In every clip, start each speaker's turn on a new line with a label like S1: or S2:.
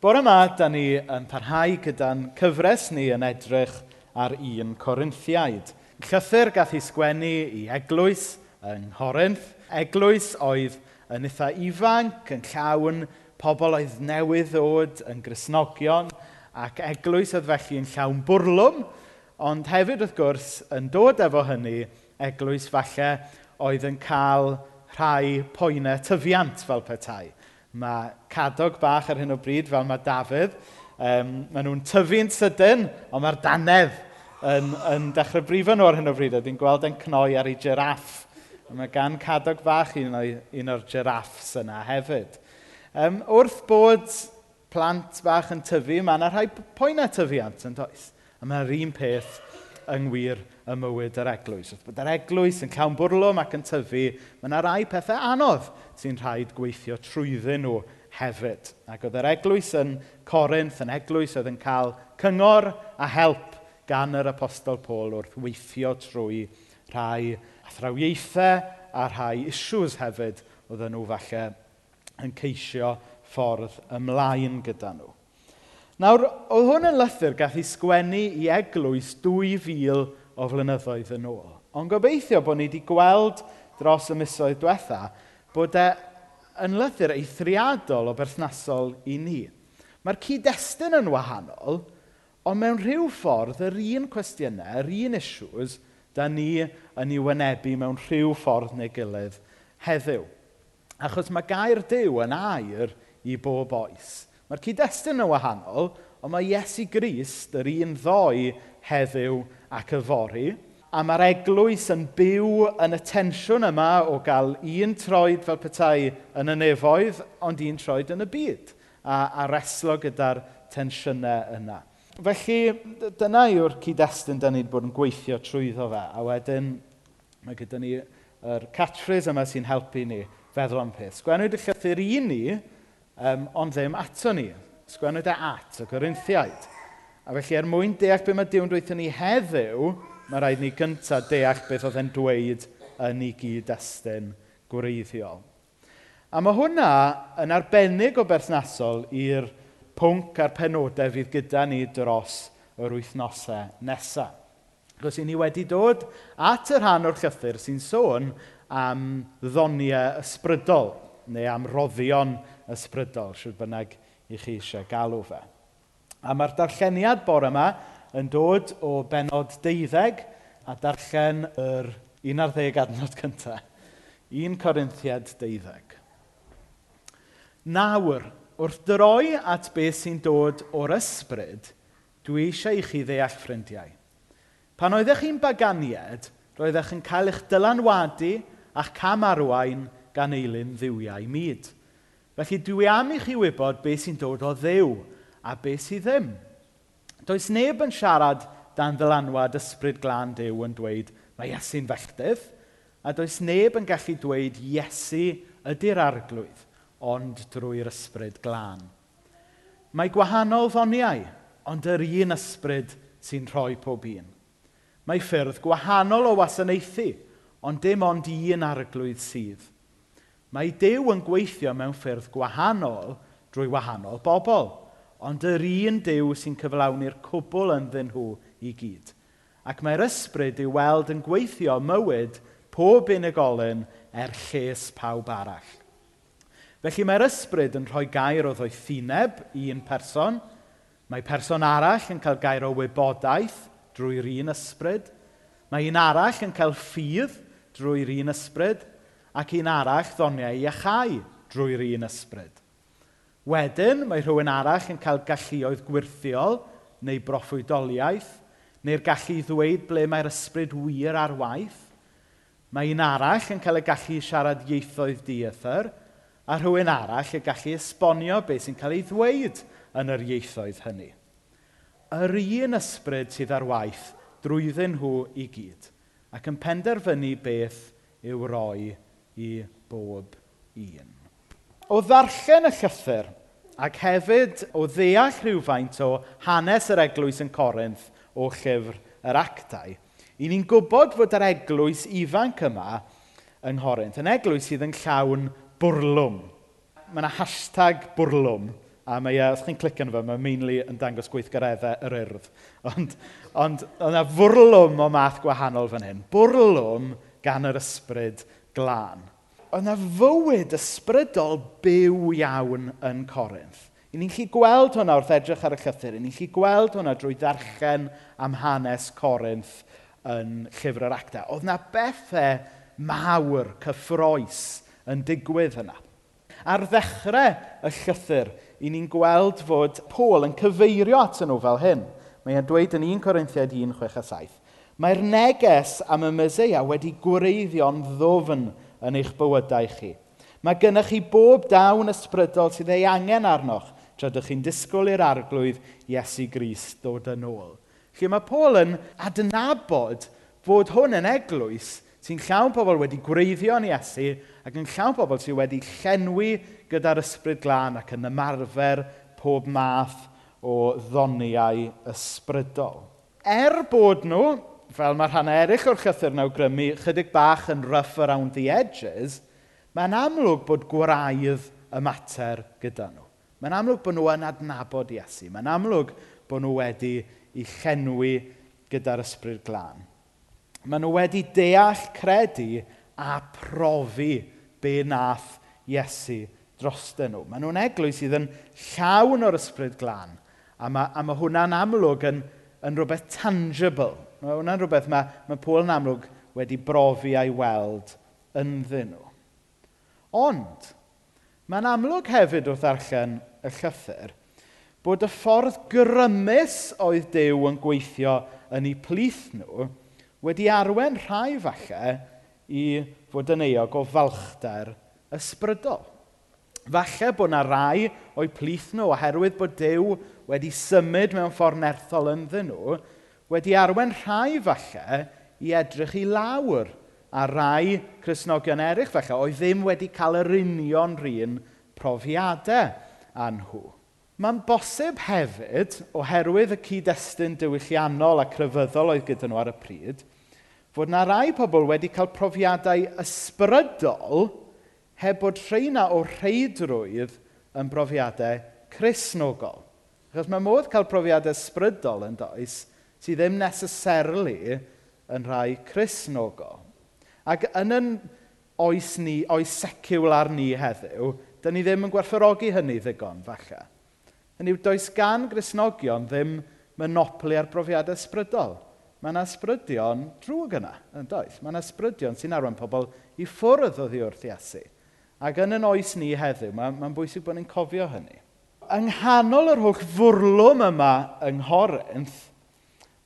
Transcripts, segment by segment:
S1: Bore yma, da ni yn parhau gyda'n cyfres ni yn edrych ar un Corinthiaid. Llythyr gath ei sgwennu i eglwys yng Nghorinth. Eglwys oedd yn eitha ifanc, yn llawn pobl oedd newydd ddod yn grisnogion, ac eglwys oedd felly yn llawn bwrlwm, ond hefyd wrth gwrs yn dod efo hynny, eglwys falle oedd yn cael rhai poenau tyfiant fel petai Mae cadog bach ar hyn o bryd, fel mae Dafydd, um, maen nhw'n tyfu'n sydyn, ond mae'r danedd yn, yn dechrau brifo nhw ar hyn o bryd. Ydy'n gweld yn cnoi ar ei giraff. Mae gan cadog fach un, o, un o'r giraffs yna hefyd. Um, wrth bod plant bach yn tyfu, mae yna rhai poenau tyfiant yn does. A mae'r un peth yng ngwir y mywyd yr eglwys. Wrth bod yr eglwys yn cawn bwrlwm ac yn tyfu, mae yna rai pethau anodd sy'n rhaid gweithio trwyddyn nhw hefyd. Ac oedd yr eglwys yn Corinth, yn eglwys oedd yn cael cyngor a help gan yr apostol Paul wrth weithio trwy rhai athrawiaethau a rhai issues hefyd oedd nhw falle yn ceisio ffordd ymlaen gyda nhw. Nawr, oedd hwn yn lythyr gath ei sgwennu i eglwys 2,000 o flynyddoedd yn ôl. Ond gobeithio bod ni wedi gweld dros y misoedd diwetha bod e yn lythyr eithriadol o berthnasol i ni. Mae'r cyd-destun yn wahanol, ond mewn rhyw ffordd yr un cwestiynau, yr un issues, da ni yn ei wynebu mewn rhyw ffordd neu gilydd heddiw. Achos mae gair Dyw yn air i bob oes. Mae'r cyd-destun yn wahanol, ond mae Iesu Grist yr un ddoe heddiw ac yfory. A mae'r eglwys yn byw yn y tensiwn yma o gael un troed fel petai yn y nefoedd, ond un troed yn y byd. A, a reslo gyda'r tensiynau yna. Felly, dyna yw'r cyd-destun da ni wedi bod yn gweithio trwyddo fe. A wedyn, mae gyda ni yr catchphrase yma sy'n helpu ni feddwl am peth. Sgwennwyd y llythyr i ni um, ond ddim ato ni. Sgwennwyd e at y Corinthiaid. A felly er mwyn deall beth mae Dyw'n dweud ni heddiw, mae rhaid ni gyntaf deall beth oedd e'n dweud yn ei gyd-destun gwreiddiol. A mae hwnna yn arbennig o berthnasol i'r pwnc a'r penodau fydd gyda ni dros yr wythnosau nesaf. Ac i ni wedi dod at y rhan o'r llythyr sy'n sôn am ddoniau ysbrydol neu amroddion ysbrydol, sydd bynnag i chi eisiau galw fe. A mae'r darlleniad bore yma yn dod o benod deuddeg a darllen yr 11 adnod cyntaf. 1 Corinthiad 12. Nawr, wrth droi at beth sy'n dod o'r ysbryd, dwi eisiau i chi ddeall ffrindiau. Pan oeddech chi'n baganiad, roeddech yn cael eich dylanwadu a'ch camarwain gan eilyn ddiwiau myd. Felly dwi am i chi wybod beth sy'n dod o ddew a beth sydd ddim. Does neb yn siarad dan ddylanwad ysbryd glân dew yn dweud mae Iesu'n felldydd, a does neb yn gallu dweud Iesu ydy'r arglwydd, ond drwy'r ysbryd glân. Mae gwahanol ddoniau, ond yr un ysbryd sy'n rhoi pob un. Mae ffyrdd gwahanol o wasanaethu, ond dim ond un arglwydd sydd – Mae Dyw yn gweithio mewn ffyrdd gwahanol drwy wahanol bobl, ond yr un Dyw sy'n cyflawni'r cwbl ynddyn nhw i gyd. Ac mae'r ysbryd i'w weld yn gweithio mywyd pob unigolyn er lles pawb arall. Felly mae'r ysbryd yn rhoi gair o ddoethineb i un person, mae person arall yn cael gair o wybodaeth drwy'r un ysbryd, mae un arall yn cael ffydd drwy'r un ysbryd, ac un arall ddoniau iachau drwy'r un ysbryd. Wedyn, mae rhywun arall yn cael galluoedd gwirthiol neu broffwydoliaeth, neu'r gallu i ddweud ble mae'r ysbryd wir ar waith. Mae un arall yn cael y gallu siarad ieithoedd diethyr a rhywun arall y gallu esbonio beth sy'n cael ei ddweud yn yr ieithoedd hynny. Yr un ysbryd sydd ar waith drwyddyn nhw i gyd, ac yn penderfynu beth yw roi i bob un. O ddarllen y llythyr ac hefyd o ddeall rhywfaint o hanes yr eglwys yn Corinth o llyfr yr actau, i ni'n gwybod fod yr eglwys ifanc yma yng Nghorinth, yn eglwys sydd yn llawn bwrlwm. Mae yna hashtag bwrlwm, a mae, uh, os chi'n clic yn fe, mae mainly yn dangos gweithgareddau yr urdd. Ond, ond yna fwrlwm o math gwahanol fan hyn. Bwrlwm gan yr ysbryd glân. Oedd yna fywyd ysbrydol byw iawn yn Corinth. I ni'n chi gweld hwnna wrth edrych ar y llythyr. I ni'n chi gweld hwnna drwy ddarllen am hanes Corinth yn llyfr yr acta. Oedd yna bethau mawr, cyffroes yn digwydd yna. Ar ddechrau y llythyr, i ni'n gweld fod Paul yn cyfeirio at nhw fel hyn. Mae e'n dweud yn 1 Corinthiad 1, 6 a 7. Mae'r neges am y Meseia wedi gwreiddio'n ddofn yn eich bywydau chi. Mae gennych chi bob dawn ysbrydol sydd ei angen arnoch tra ydych chi'n disgwyl i'r arglwydd Iesu Gris dod yn ôl. Felly mae Paul yn adnabod fod hwn yn eglwys sy'n llawn pobl wedi gwreiddio'n Iesu ac yn llawn pobl sydd wedi llenwi gyda'r ysbryd glân ac yn ymarfer pob math o ddoniau ysbrydol. Er bod nhw fel mae'r rhan eraill o'r llythyr yn awgrymu, chydig bach yn rough around the edges, mae'n amlwg bod gwraidd y mater gyda nhw. Mae'n amlwg bod nhw yn adnabod Iesu. Mae'n amlwg bod nhw wedi i chenwi gyda'r ysbryd glân. Mae nhw wedi deall credu a profi be nath Iesu drosdyn nhw. Mae nhw'n eglwys sydd yn llawn o'r ysbryd glân. A mae, a mae hwnna'n amlwg yn, yn rhywbeth tangible Mae hwnna'n rhywbeth mae, mae Paul yn amlwg wedi brofi a'i weld ynddyn nhw. Ond, mae'n amlwg hefyd wrth arllen y llythyr bod y ffordd grymus oedd Dyw yn gweithio yn eu plith nhw wedi arwen rhai falle i fod yn eog o falchder ysbrydol. Falle bod yna rai o'i plith nhw oherwydd bod Dyw wedi symud mewn ffordd nerthol ynddyn nhw, wedi arwen rhai falle i edrych i lawr a rai Cresnogion eraill falle oedd ddim wedi cael yr union rhan profiadau â nhw. Mae'n bosib hefyd, oherwydd y cyd-destun diwylliannol a crefyddol oedd gyda nhw ar y pryd, fod na rai pobl wedi cael profiadau ysbrydol heb bod rheina o rheidrwydd yn brofiadau crisnogol. Achos mae modd cael profiadau ysbrydol yn does, sydd ddim necessarily yn rhai Cresnogol. Ac yn yn oes ni, oes seciwlar ni heddiw, dyn ni ddim yn gwerthorogi hynny ddigon, falle. Hynny yw, does gan grisnogion ddim monopoli ar brofiadau ysbrydol. Mae yna ysbrydion drwg yna, yn does. Mae yna ysbrydion sy'n arwain pobl i ffwrdd o ddiwrth Iesu. Ac yn yn oes ni heddiw, mae'n mae ma bwysig bod ni'n cofio hynny. Yng nghanol yr holl fwrlwm yma yng Nghorinth,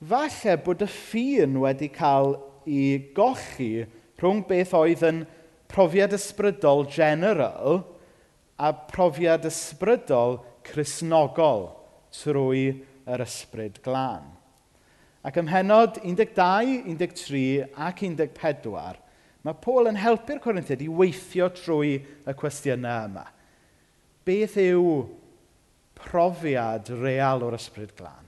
S1: falle bod y ffin wedi cael ei gochi rhwng beth oedd yn profiad ysbrydol general a profiad ysbrydol chrysnogol trwy yr ysbryd glân. Ac ymhenod 12, 13 ac 14, mae Paul yn helpu'r Corinthiad i weithio trwy y cwestiynau yma. Beth yw profiad real o'r ysbryd glân?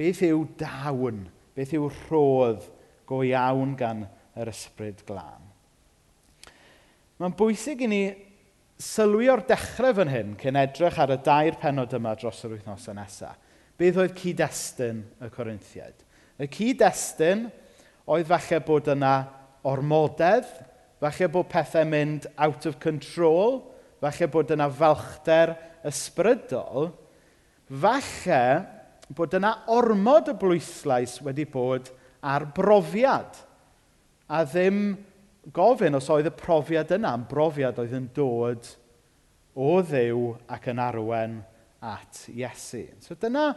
S1: Beth yw dawn? Beth yw rhodd go iawn gan yr ysbryd glân? Mae'n bwysig i ni sylwi o'r dechrau fan hyn cyn edrych ar y dair penod yma dros yr wythnosau nesaf. Beth oedd cyd-destun y Corinthiaid? Y cyd-destun oedd falle bod yna ormodedd, falle bod pethau mynd out of control, falle bod yna falchder ysbrydol, falle bod yna ormod y blwyslais wedi bod ar brofiad. A ddim gofyn os oedd y profiad yna yn brofiad oedd yn dod o ddew ac yn arwen at Iesu. So dyna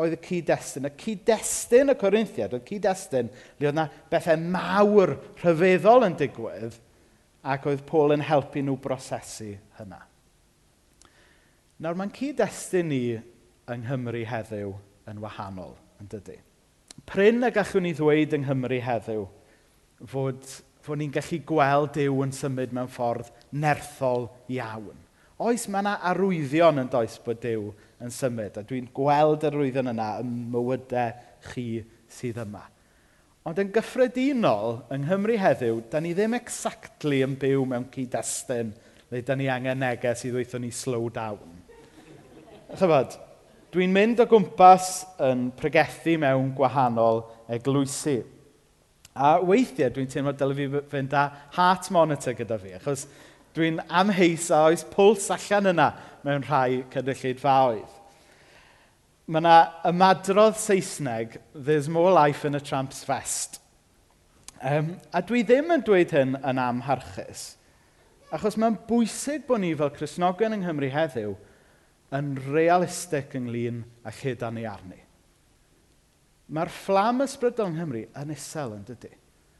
S1: oedd y cyd-destun. Y cyd-destun y Corinthiad, oedd cyd-destun le oedd yna bethau mawr rhyfeddol yn digwydd ac oedd Paul yn helpu nhw brosesu hynna. Nawr mae'n cyd-destun ni yng Nghymru heddiw yn wahanol, yn dydy. Pryn y gallwn ni ddweud yng Nghymru heddiw fod, fod ni'n gallu gweld Dyw yn symud mewn ffordd nerthol iawn. Oes, mae yna arwyddion yn does bod Dyw yn symud, a dwi'n gweld yr arwyddion yna ym mywydau chi sydd yma. Ond yn gyffredinol, yng Nghymru heddiw, da ni ddim exactly yn byw mewn cyd-destun le da ni angen neges i ddweithio ni slow down. Chybod, Dwi'n mynd o gwmpas yn pregethu mewn gwahanol eglwysi. A weithiau dwi'n teimlo dylai fi fynd â heart monitor gyda fi, achos dwi'n amheus a oes pwls allan yna mewn rhai cynulleidfaoedd. Mae yna ymadrodd Saesneg, there's more life in a tramp's fest. Um, a dwi ddim yn dweud hyn yn amharchus, achos mae'n bwysig bod ni fel Cresnogion yng Nghymru heddiw – yn realistig ynglyn â lle da ni arni. Mae'r fflam ysbrydol yng Nghymru yn isel yn dydy.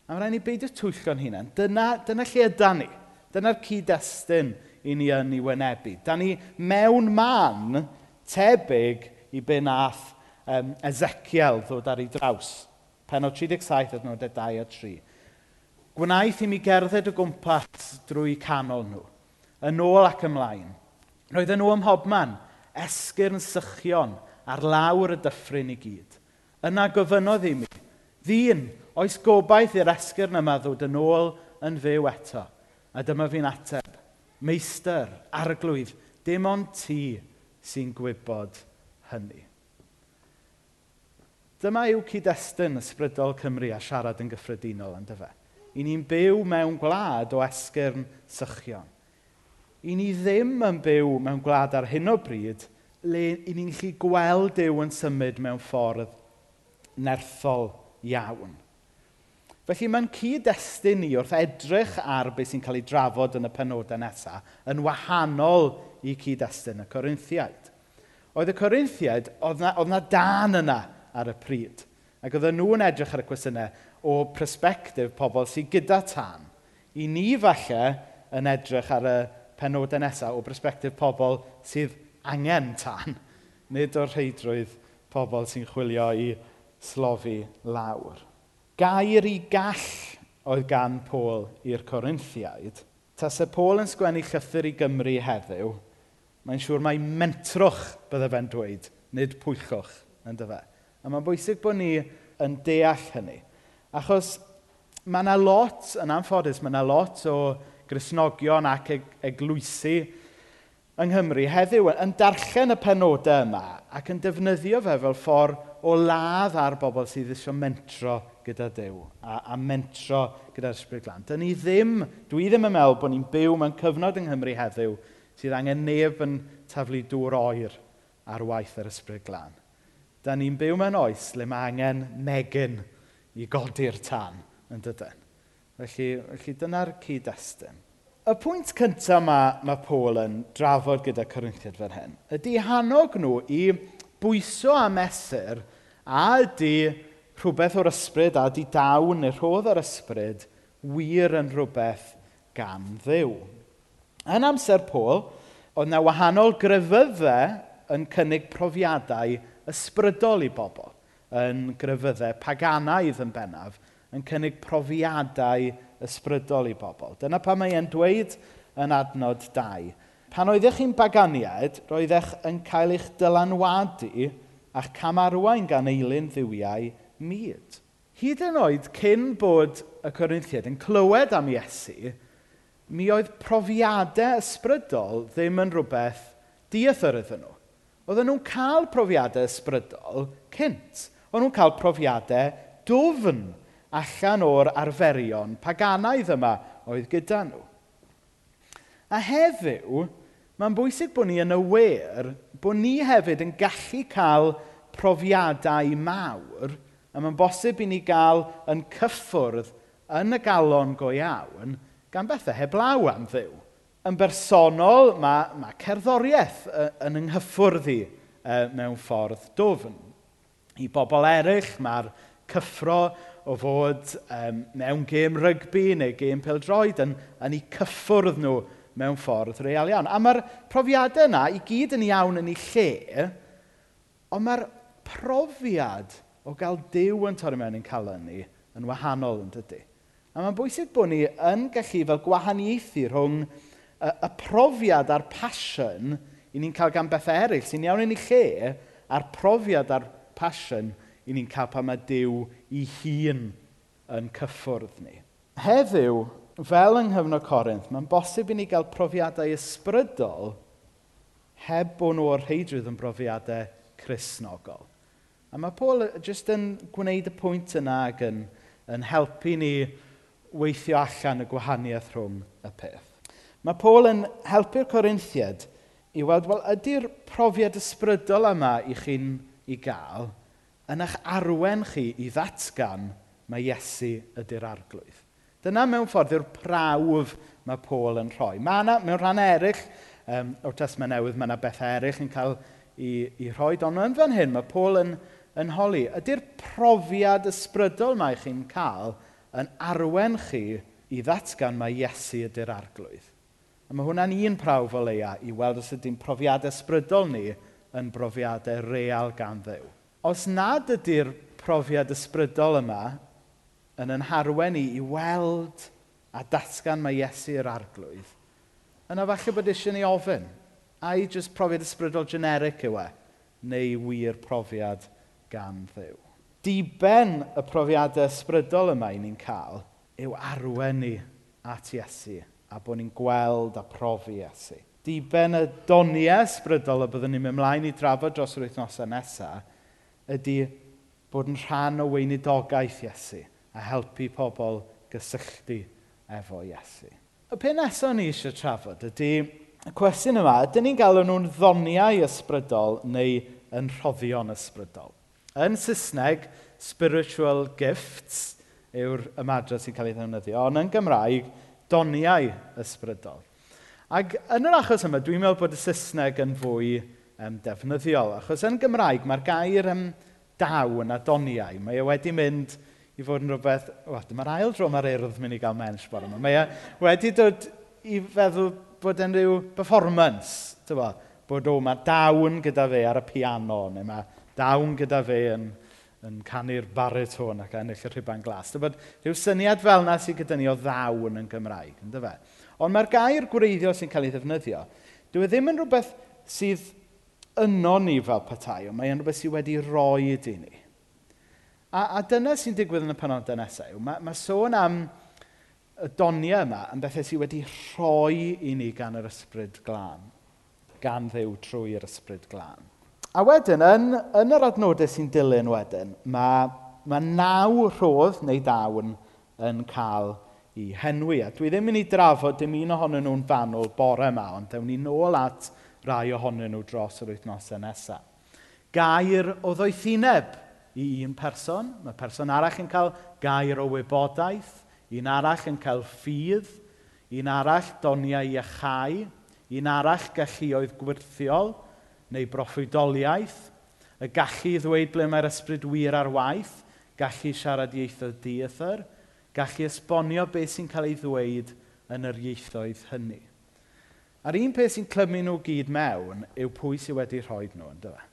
S1: A mae'n rhaid ni beidio twyllo'n hunain. Dyna, dyna lle yda ni. Dyna'r cyd-destun i ni yn ei wynebu. Da ni mewn man tebyg i be nath um, Ezekiel ddod ar ei draws. Penod 37, adnodau 2 a 3. Gwnaeth i mi gerdded o gwmpas drwy canol nhw, yn ôl ac ymlaen – Roedden nhw ym mhobman, esgyrn sychion ar lawr y dyffryn i gyd. Yna gofynodd i mi, ddyn, oes gobaith i'r esgyrn yma ddod yn ôl yn fyw eto? A dyma fi'n ateb, meistr, arglwydd, dim ond ti sy'n gwybod hynny. Dyma yw cyd-destun ysbrydol Cymru a siarad yn gyffredinol, yn dyfa. I ni'n byw mewn gwlad o esgyrn sychion i ni ddim yn byw mewn gwlad ar hyn o bryd le i ni'n gallu gweld Dyw yn symud mewn ffordd nerthol iawn. Felly mae'n cyd-destun ni wrth edrych ar beth sy'n cael ei drafod yn y penodau nesaf yn wahanol i cyd-destun y Corinthiaid. Oedd y Corinthiaid, oedd na, oedd na dan yna ar y pryd. Ac oedd nhw'n edrych ar y cwestiynau o prospectif pobl sydd gyda tan. I ni falle yn edrych ar y penodau nesaf o brosbectif pobl sydd angen tan, nid o'r rheidrwydd pobl sy'n chwilio i slofi lawr. Gair i gall oedd gan Pôl i'r Corinthiaid. Tasau Pôl yn sgwennu llythyr i Gymru heddiw, mae'n siŵr mai mentrwch bydde fe'n dweud, nid pwychwch, yn dyfa. A mae'n bwysig bod ni yn deall hynny. Achos mae yna lot, yn anffodus, mae yna lot o grisnogion ac eglwysu yng Nghymru heddiw yn darllen y penodau yma ac yn defnyddio fe fel ffordd o ladd ar bobl sydd eisiau mentro gyda Dyw a, a mentro gyda'r Ysbryd Glan. Dyn ni ddim, dwi ddim yn meddwl bod ni'n byw mewn cyfnod yng Nghymru heddiw sydd angen neb yn taflu dŵr oer ar waith yr Ysbryd Glan. Da ni'n byw mewn oes le mae angen megin i godi'r tan yn dydyn. Felly, felly dyna'r cyd-destun. Y pwynt cyntaf mae, mae Paul yn drafod gyda Corinthiad fan hyn ydy hanog nhw i bwyso a mesur a ydy rhywbeth o'r ysbryd a ydy dawn neu rhodd o'r ysbryd wir yn rhywbeth gan ddiw. Yn amser Paul, oedd na wahanol grefyddau yn cynnig profiadau ysbrydol i bobl, yn grefyddau paganaidd yn bennaf, yn cynnig profiadau ysbrydol i bobl. Dyna pa mae e'n dweud yn adnod 2. Pan oeddech chi'n baganiad, roeddech yn cael eich dylanwadu a'ch camarwain gan eilun ddiwiau myd. Hyd yn oed cyn bod y Corinthiad yn clywed am Iesu, mi oedd profiadau ysbrydol ddim yn rhywbeth diethyr iddyn nhw. Oedden nhw'n cael profiadau ysbrydol cynt. Oedden nhw'n cael profiadau dofn allan o'r arferion paganaidd yma oedd gyda nhw. A heddiw, mae'n bwysig bod ni yn awyr bod ni hefyd yn gallu cael profiadau mawr a mae'n bosib i ni gael yn cyffwrdd yn y galon go iawn gan bethau heblaw am ddiw. Yn bersonol, mae, mae cerddoriaeth yn ynghyffwrdd i mewn ffordd dofn. I bobl eraill, mae'r cyffro o fod um, mewn gêm rygbi neu gêm peldroed yn, yn eu cyffwrdd nhw mewn ffordd real iawn. A mae'r profiadau yna i gyd yn iawn yn ei lle, ond mae'r profiad o gael dew yn torri mewn yn cael ni yn wahanol yn dydy. A mae'n bwysig bod ni yn gallu fel gwahaniaethu rhwng y, y profiad a'r passion i ni'n cael gan bethau eraill sy'n iawn yn ei lle a'r profiad a'r passion i ni'n cael pa mae Dyw i hun yn cyffwrdd ni. Heddiw, fel yng nghyfnod Corinth, mae'n bosib i ni gael profiadau ysbrydol heb bod nhw o'r rheidrwydd yn brofiadau chrysnogol. A mae Paul jyst yn gwneud y pwynt yna ac yn, yn helpu ni weithio allan y gwahaniaeth rhwng y peth. Mae Paul yn helpu'r Corinthiad i weld, wel, ydy'r profiad ysbrydol yma i chi'n i gael – yn eich arwen chi i ddatgan mae Iesu ydy'r arglwydd. Dyna mewn ffordd yw'r prawf mae Paul yn rhoi. Mae yna, mewn rhan eraill um, o'r Testament Newydd, mae yna beth eraill yn cael i, i rhoi. Ond yn fan hyn, mae Paul yn, yn holi. Ydy'r profiad ysbrydol mae chi'n cael yn arwen chi i ddatgan mae Iesu ydy'r arglwydd. A mae hwnna'n un prawf o leia i weld os ydy'n profiadau ysbrydol ni yn brofiadau real gan ddew os nad ydy'r profiad ysbrydol yma yn yn harwen i i weld a datgan mae Iesu yr arglwydd, yna falle bod eisiau ni ofyn, a i jyst profiad ysbrydol generic yw e, neu wir profiad gan ddew. Diben y profiadau ysbrydol yma i ni'n cael yw arwen ni at Iesu a bod ni'n gweld a profi Iesu. Diben y doniau ysbrydol y byddwn ni'n mynd ymlaen i drafod dros yr wythnosau nesaf ydy bod yn rhan o weinidogaeth Iesu a helpu pobl gysylltu efo Iesu. Y peth nesaf ni eisiau trafod ydy y cwestiwn yma, ydyn ni'n galw nhw'n ddoniau ysbrydol neu yn rhoddion ysbrydol? Yn Saesneg, spiritual gifts yw'r ymadrodd sy'n cael ei ddefnyddio, ond yn Gymraeg, doniau ysbrydol. Ac yn yr achos yma, dwi'n meddwl bod y Saesneg yn fwy um, defnyddiol. Achos yn Gymraeg, mae'r gair um, daw yn adoniau, mae e wedi mynd i fod yn rhywbeth... O, dyma'r ail dro mae'r urdd mynd i gael mens bore yma. Mae e wedi dod i feddwl bod yn rhyw performance, tyfo, bod o, mae dawn gyda fe ar y piano, neu mae dawn gyda fe yn, yn canu'r bariton ac ennill y rhuban glas. Dyma rhyw syniad fel yna sydd gyda ni o ddawn yn Gymraeg, ynddo fe? Ond mae'r gair gwreiddio sy'n cael ei ddefnyddio, dyw e ddim yn rhywbeth sydd yno ni fel petai, ond mae'n rhywbeth sydd wedi roi i ni. A, a dyna sy'n digwydd yn y penodau nesaf. Mae, mae sôn am y doniau yma yn bethau sydd wedi rhoi i ni gan yr ysbryd glân. Gan ddew trwy'r ysbryd glân. A wedyn, yn, yn yr adnodau sy'n dilyn wedyn, mae, mae naw rhodd neu dawn yn cael i henwi. A dwi ddim yn ei drafod dim un ohonyn nhw'n fanwl bore yma, ond dewn ni nôl at rai ohonyn nhw dros yr wythnosau nesaf. Gair o ddoethineb i un person. Mae person arall yn cael gair o wybodaeth, un arall yn cael ffydd, un arall doniau iachau, un arall galluoedd gwirthiol neu broffwydoliaeth, y gallu ddweud ble mae'r ysbryd wir ar waith, gallu siarad ieithoedd dieithyr, gallu esbonio beth sy'n cael ei ddweud yn yr ieithoedd hynny. A'r un peth sy'n clymu nhw gyd mewn yw pwy sydd wedi rhoi nhw, ynddo fe?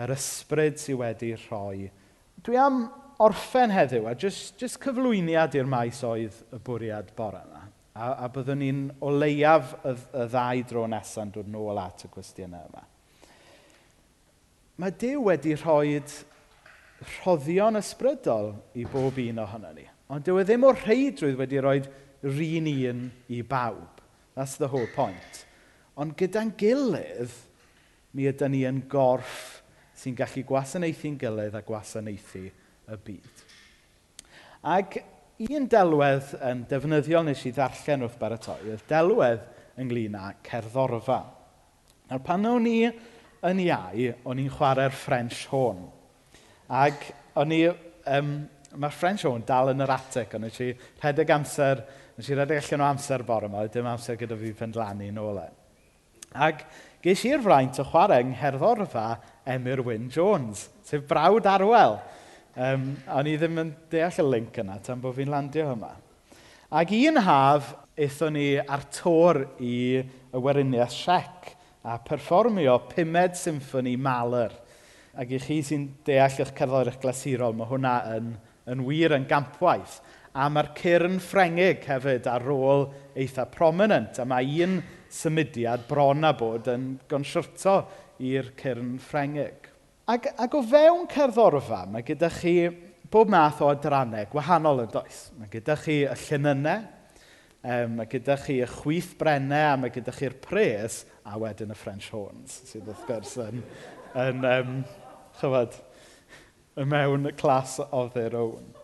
S1: Yr ysbryd sydd wedi rhoi. Dwi am orffen heddiw a jyst, jyst cyflwyniad i'r maes oedd y bwriad bore yma. A, a byddwn ni'n o leiaf y, y ddau dro nesaf yn dod nôl at y cwestiynau yma. Mae Dyw wedi rhoi rhoddion ysbrydol i bob un ohono ni. Ond dyw e ddim o rheidrwydd wedi rhoi rin un i bawb. That's the whole point. Ond gyda'n gilydd, mi ydyn ni yn gorff sy'n gallu gwasanaethu'n gilydd a gwasanaethu y byd. Ac un delwedd yn defnyddiol nes i ddarllen wrth baratoi, oedd delwedd ynglyn â cerddorfa. Nawr pan o'n i yn iau, o'n i'n chwarae'r French horn. Ac o'n i, um, mae'r French horn dal yn yr attic, o'n i rhedeg amser Nes i redeg allan o amser bore yma, dim amser gyda fi pendlannu yn ôl e. Ac ges i'r fraint o chwarae yng Ngherddorfa Emyr Wyn Jones, sef brawd arwel. Um, o'n i ddim yn deall y link yna tan bod fi'n landio yma. Ac un haf, eithon ni ar tor i y weriniaeth siec a perfformio pumed symffoni Maler. Ac i chi sy'n deall eich cerddoriaeth glasurol, mae hwnna yn, yn wir yn gampwaith a mae'r cyrn Ffrengig hefyd ar ôl eitha prominent. A mae un symudiad bron a bod yn gonsiwrto i'r cyrn Ffrengig. Ac, ac o fewn cerddorfa, mae gyda chi bob math o adrannau gwahanol yn does. Mae gyda chi y llunynau, um, mae gyda chi y chwith brennau, a mae gyda chi'r pres, a wedyn y French horns, sydd wrth gwrs yn, yn um, chyfod, y mewn clas of their own.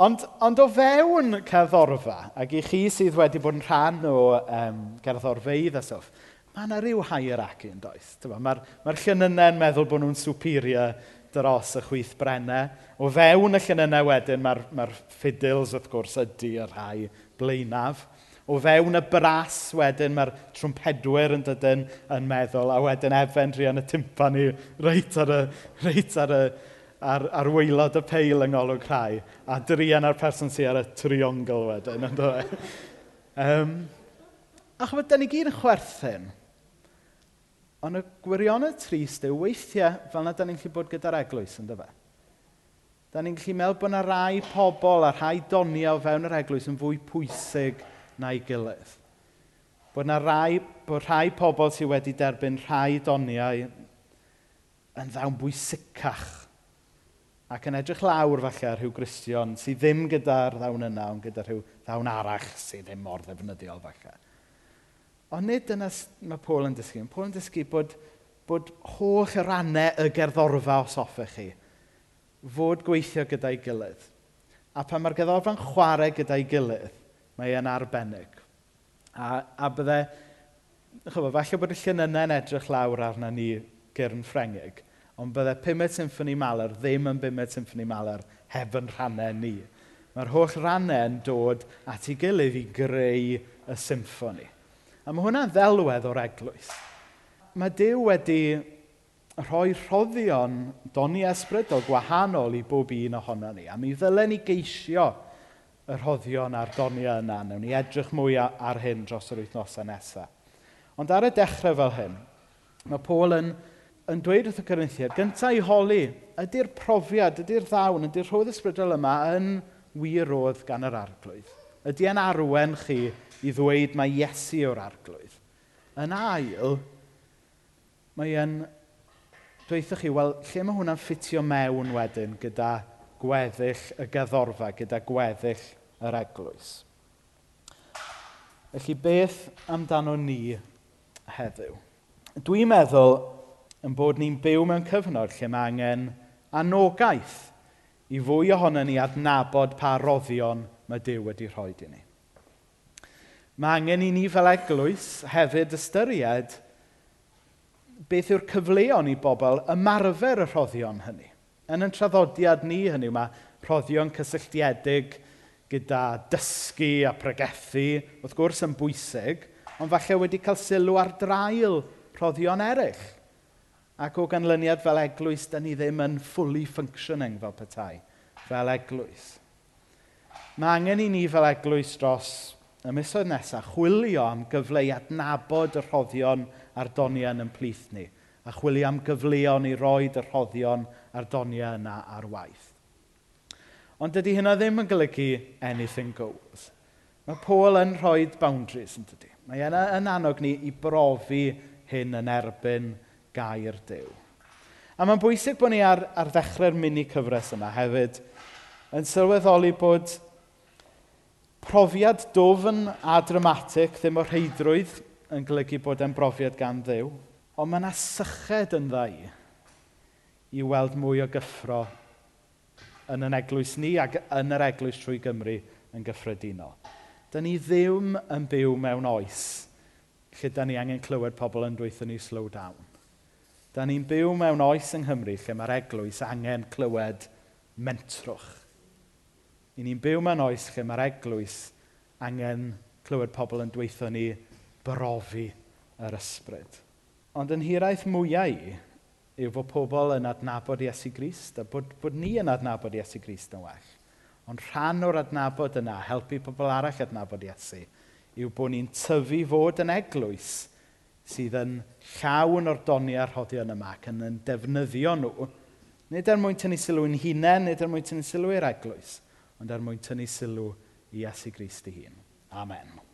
S1: Ond, ond o fewn cerddorfa, ac i chi sydd wedi bod yn rhan o um, cerddorfeidd a stwff, mae yna rhyw hierarchy yn does. Mae'r ma, llynynau'n meddwl bod nhw'n superior dros y chwyth brennau. O fewn y llynynau wedyn, mae'r ma, ma ffidils wrth gwrs ydy y rhai blaenaf. O fewn y bras wedyn, mae'r trwmpedwyr yn dydyn yn meddwl, a wedyn efen rhi yn y tympan i reit ar y, reit ar y, ar, ar weilod y peil yng ngolwg rhai, a drian ar person sy'n ar y triongl wedyn, yn dweud. um, a chymryd, da ni gyd yn chwerthin. Ond y gwirionedd trist yw weithiau fel na da ni'n gallu bod gyda'r eglwys, yn dweud. Da ni'n gallu meddwl bod yna rai pobl a rhai doniau o fewn yr eglwys yn fwy pwysig na'i gilydd. Bod yna rai, bod rhai pobl sydd wedi derbyn rhai doniau yn ddawn bwysicach ac yn edrych lawr falle ar rhyw Gristion sydd ddim gyda'r ddawn yna, ond gyda rhyw ddawn arach sydd ddim mor ddefnyddiol falle. Ond nid dyna mae Paul yn dysgu. Paul yn dysgu bod, bod holl rannau y gerddorfa os hoffech chi fod gweithio gyda'i gilydd. A pan mae'r gerddorfa'n chwarae gyda'i gilydd, mae e'n arbennig. A, a bydde, chyfo, falle bod y llunynau'n edrych lawr arna ni gyrn Ffrengig, ond byddai pumed symffoni maler ddim yn bumed symffoni maler heb yn rhannau ni. Mae'r holl rannau yn dod at ei gilydd i greu y symffoni. A mae hwnna'n ddelwedd o'r eglwys. Mae Dyw wedi rhoi rhoddion doni esbrydol gwahanol i bob un ohono ni. A mi ddylen ni geisio y rhoddion a'r doniau yna. Newn ni edrych mwy ar hyn dros yr wythnosau nesaf. Ond ar y dechrau fel hyn, mae Paul yn yn dweud wrth y Corinthiad, gyntaf i holi, ydy'r profiad, ydy'r ddawn, ydy'r rhodd ysbrydol yma yn wirodd gan yr arglwydd. Ydy e'n arwen chi i ddweud mae Iesu o'r arglwydd. Yn ail, mae e'n dweithio chi, wel, lle mae hwnna'n ffitio mewn wedyn gyda gweddill y gaddorfa, gyda gweddill yr eglwys. Felly, beth amdano ni heddiw? Dwi'n meddwl yn bod ni'n byw mewn cyfnod lle mae angen anogaeth i fwy ohono ni adnabod pa roddion mae Dyw wedi rhoi i ni. Mae angen i ni fel eglwys hefyd ystyried beth yw'r cyfleon i bobl ymarfer y rhoddion hynny. Yn ein traddodiad ni hynny mae rhoddion cysylltiedig gyda dysgu a pregethu, wrth gwrs yn bwysig, ond falle wedi cael sylw ar draul rhoddion eraill. Ac o ganlyniad fel eglwys, da ni ddim yn fully functioning fel petai, fel eglwys. Mae angen i ni fel eglwys dros y misoedd nesaf chwilio am gyfle i adnabod y rhoddion a'r donion yn plith ni, a chwilio am gyfleon i roed y rhoddion a'r doniau yna ar waith. Ond dydy hynna ddim yn golygu anything goes. Mae Paul yn rhoi boundaries yn dydy. Mae yna yn annog ni i brofi hyn yn erbyn gair dew. A mae'n bwysig bod ni ar, ar ddechrau'r mini cyfres yma hefyd yn sylweddoli bod profiad dofn a dramatig ddim o'r heidrwydd yn golygu bod e'n brofiad gan ddew, ond mae yna syched yn ddau i weld mwy o gyffro yn yn eglwys ni ac yn yr eglwys trwy Gymru yn gyffredinol. Da ni ddim yn byw mewn oes lle da ni angen clywed pobl yn dweithio ni slow down. Da ni'n byw mewn oes yng Nghymru lle mae'r eglwys angen clywed mentrwch. I ni'n byw mewn oes lle mae'r eglwys angen clywed pobl yn dweithio ni brofi yr ysbryd. Ond yn hiraeth mwyau i, yw fod pobl yn adnabod Iesu Grist a bod, bod ni yn adnabod Iesu Grist yn well. Ond rhan o'r adnabod yna, helpu pobl arall adnabod Iesu, yw bod ni'n tyfu fod yn eglwys sydd yn llawn o'r doni a'r rhoddion yma ac yn, yn defnyddio nhw, nid er mwyn tynnu sylw yn hunain, nid er mwyn tynnu sylw i'r eglwys, ond er mwyn tynnu sylw i Iesu Grist ei hun. Amen.